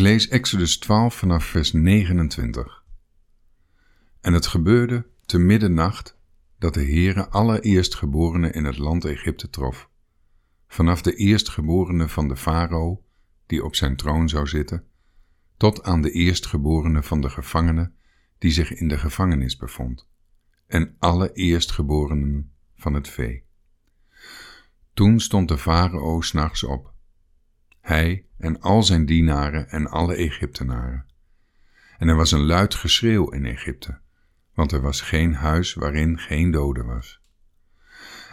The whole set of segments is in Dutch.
lees Exodus 12 vanaf vers 29. En het gebeurde te middernacht dat de Heere alle eerstgeborenen in het land Egypte trof, vanaf de eerstgeborene van de farao, die op zijn troon zou zitten, tot aan de eerstgeborene van de gevangene die zich in de gevangenis bevond, en alle eerstgeborenen van het vee. Toen stond de farao s'nachts op, hij en al zijn dienaren en alle Egyptenaren. En er was een luid geschreeuw in Egypte, want er was geen huis waarin geen dode was.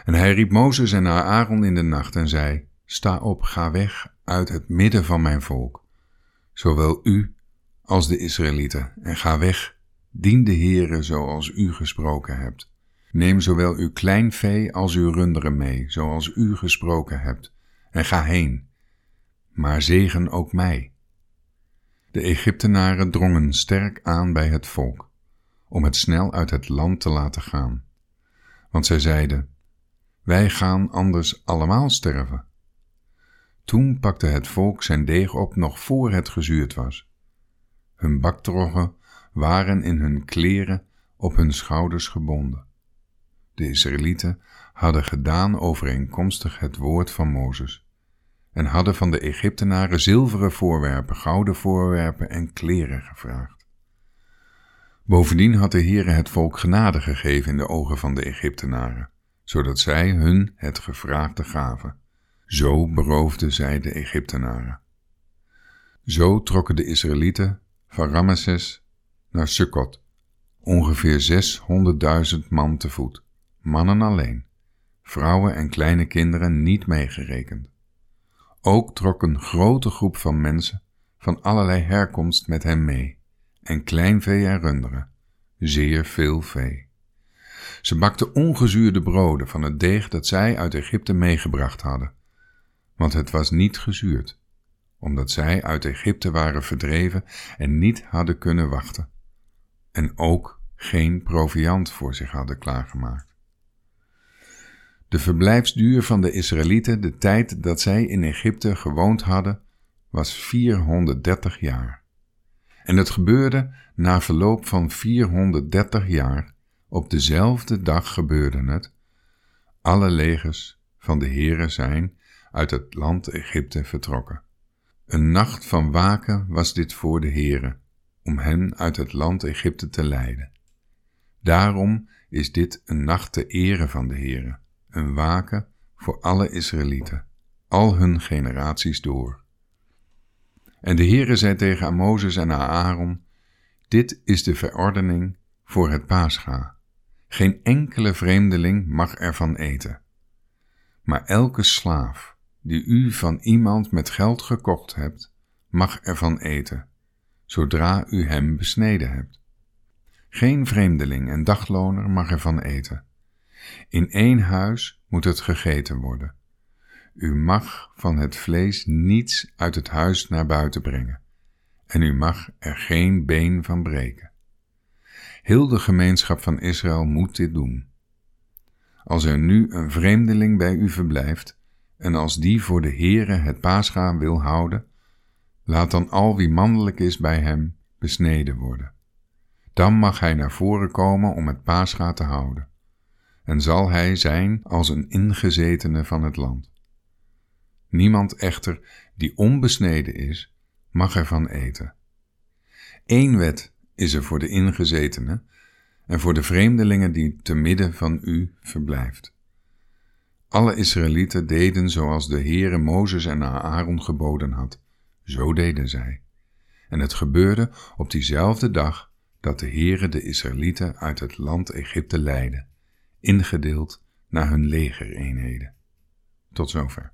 En hij riep Mozes en Aaron in de nacht en zei, Sta op, ga weg uit het midden van mijn volk, zowel u als de Israëlieten, en ga weg, dien de Heere zoals u gesproken hebt. Neem zowel uw klein vee als uw runderen mee, zoals u gesproken hebt, en ga heen, maar zegen ook mij. De Egyptenaren drongen sterk aan bij het volk, om het snel uit het land te laten gaan. Want zij zeiden, wij gaan anders allemaal sterven. Toen pakte het volk zijn deeg op nog voor het gezuurd was. Hun baktroggen waren in hun kleren op hun schouders gebonden. De Israëlieten hadden gedaan overeenkomstig het woord van Mozes en hadden van de Egyptenaren zilveren voorwerpen, gouden voorwerpen en kleren gevraagd. Bovendien had de Heere het volk genade gegeven in de ogen van de Egyptenaren, zodat zij hun het gevraagde gaven. Zo beroofden zij de Egyptenaren. Zo trokken de Israëlieten van Ramesses naar Sukkot, ongeveer zeshonderdduizend man te voet, mannen alleen, vrouwen en kleine kinderen niet meegerekend. Ook trok een grote groep van mensen van allerlei herkomst met hem mee, en kleinvee en runderen, zeer veel vee. Ze bakten ongezuurde broden van het deeg dat zij uit Egypte meegebracht hadden, want het was niet gezuurd, omdat zij uit Egypte waren verdreven en niet hadden kunnen wachten, en ook geen proviand voor zich hadden klaargemaakt. De verblijfsduur van de Israëlieten, de tijd dat zij in Egypte gewoond hadden, was 430 jaar. En het gebeurde na verloop van 430 jaar, op dezelfde dag gebeurde het, alle legers van de Heere zijn uit het land Egypte vertrokken. Een nacht van waken was dit voor de Heere, om hen uit het land Egypte te leiden. Daarom is dit een nacht te ere van de Heere een waken voor alle Israëlieten, al hun generaties door. En de Heere zei tegen Mozes en Aaron, dit is de verordening voor het paascha. Geen enkele vreemdeling mag ervan eten. Maar elke slaaf die u van iemand met geld gekocht hebt, mag ervan eten, zodra u hem besneden hebt. Geen vreemdeling en dagloner mag ervan eten. In één huis moet het gegeten worden. U mag van het vlees niets uit het huis naar buiten brengen, en u mag er geen been van breken. Heel de gemeenschap van Israël moet dit doen. Als er nu een vreemdeling bij u verblijft, en als die voor de Heere het paascha wil houden, laat dan al wie mannelijk is bij hem besneden worden. Dan mag hij naar voren komen om het paascha te houden en zal hij zijn als een ingezetene van het land. Niemand echter die onbesneden is, mag ervan eten. Eén wet is er voor de ingezetene en voor de vreemdelingen die te midden van u verblijft. Alle Israëlieten deden zoals de Heere Mozes en Aaron geboden had, zo deden zij. En het gebeurde op diezelfde dag dat de Heere de Israëlieten uit het land Egypte leidde ingedeeld naar hun legereenheden. Tot zover.